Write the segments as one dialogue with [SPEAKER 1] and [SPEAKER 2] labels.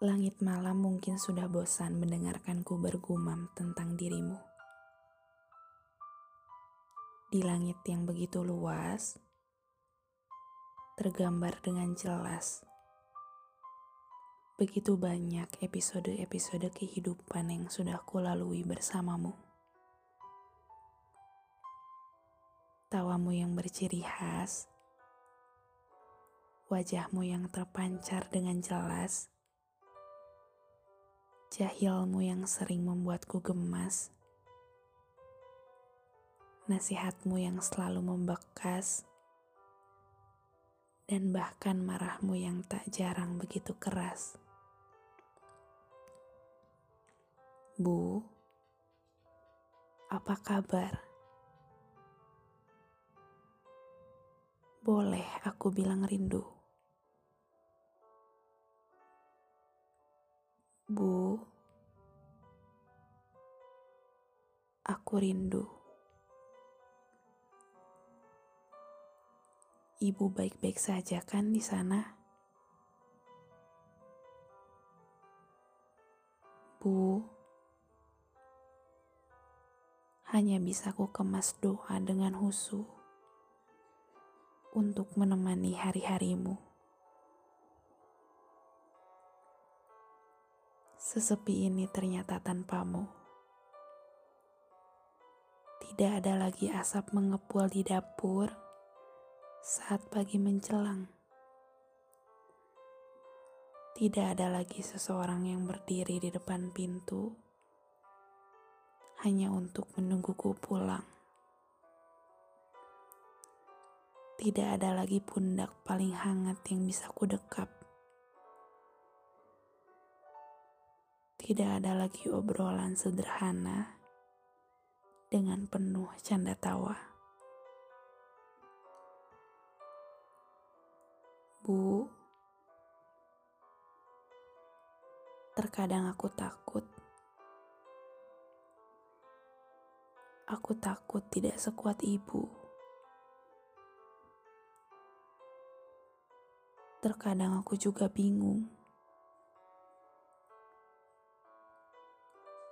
[SPEAKER 1] Langit malam mungkin sudah bosan mendengarkanku bergumam tentang dirimu. Di langit yang begitu luas, tergambar dengan jelas. Begitu banyak episode-episode kehidupan yang sudah kulalui bersamamu. Tawamu yang berciri khas, wajahmu yang terpancar dengan jelas, jahilmu yang sering membuatku gemas, nasihatmu yang selalu membekas, dan bahkan marahmu yang tak jarang begitu keras. Bu, apa kabar? Boleh aku bilang rindu. Bu, aku rindu. Ibu baik-baik saja kan di sana? Bu, hanya bisa ku kemas doa dengan husu untuk menemani hari-harimu. Sesepi ini ternyata tanpamu. Tidak ada lagi asap mengepul di dapur saat pagi menjelang. Tidak ada lagi seseorang yang berdiri di depan pintu hanya untuk menungguku pulang. Tidak ada lagi pundak paling hangat yang bisa ku dekap Tidak ada lagi obrolan sederhana dengan penuh canda tawa. Bu, terkadang aku takut. Aku takut tidak sekuat ibu. Terkadang aku juga bingung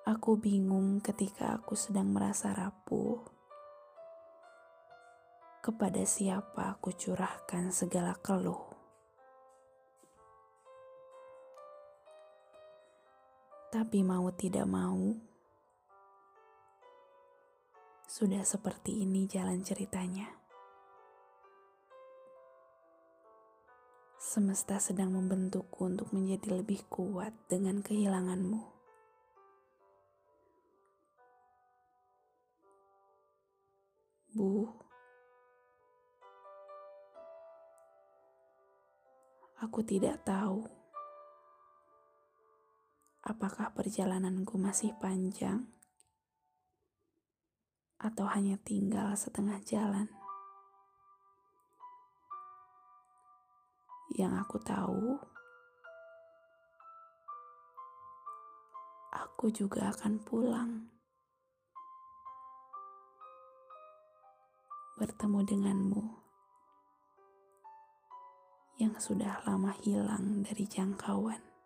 [SPEAKER 1] Aku bingung ketika aku sedang merasa rapuh. Kepada siapa aku curahkan segala keluh. Tapi mau tidak mau, sudah seperti ini jalan ceritanya. Semesta sedang membentukku untuk menjadi lebih kuat dengan kehilanganmu. Bu, aku tidak tahu apakah perjalananku masih panjang atau hanya tinggal setengah jalan. Yang aku tahu, aku juga akan pulang. Bertemu denganmu yang sudah lama hilang dari jangkauan.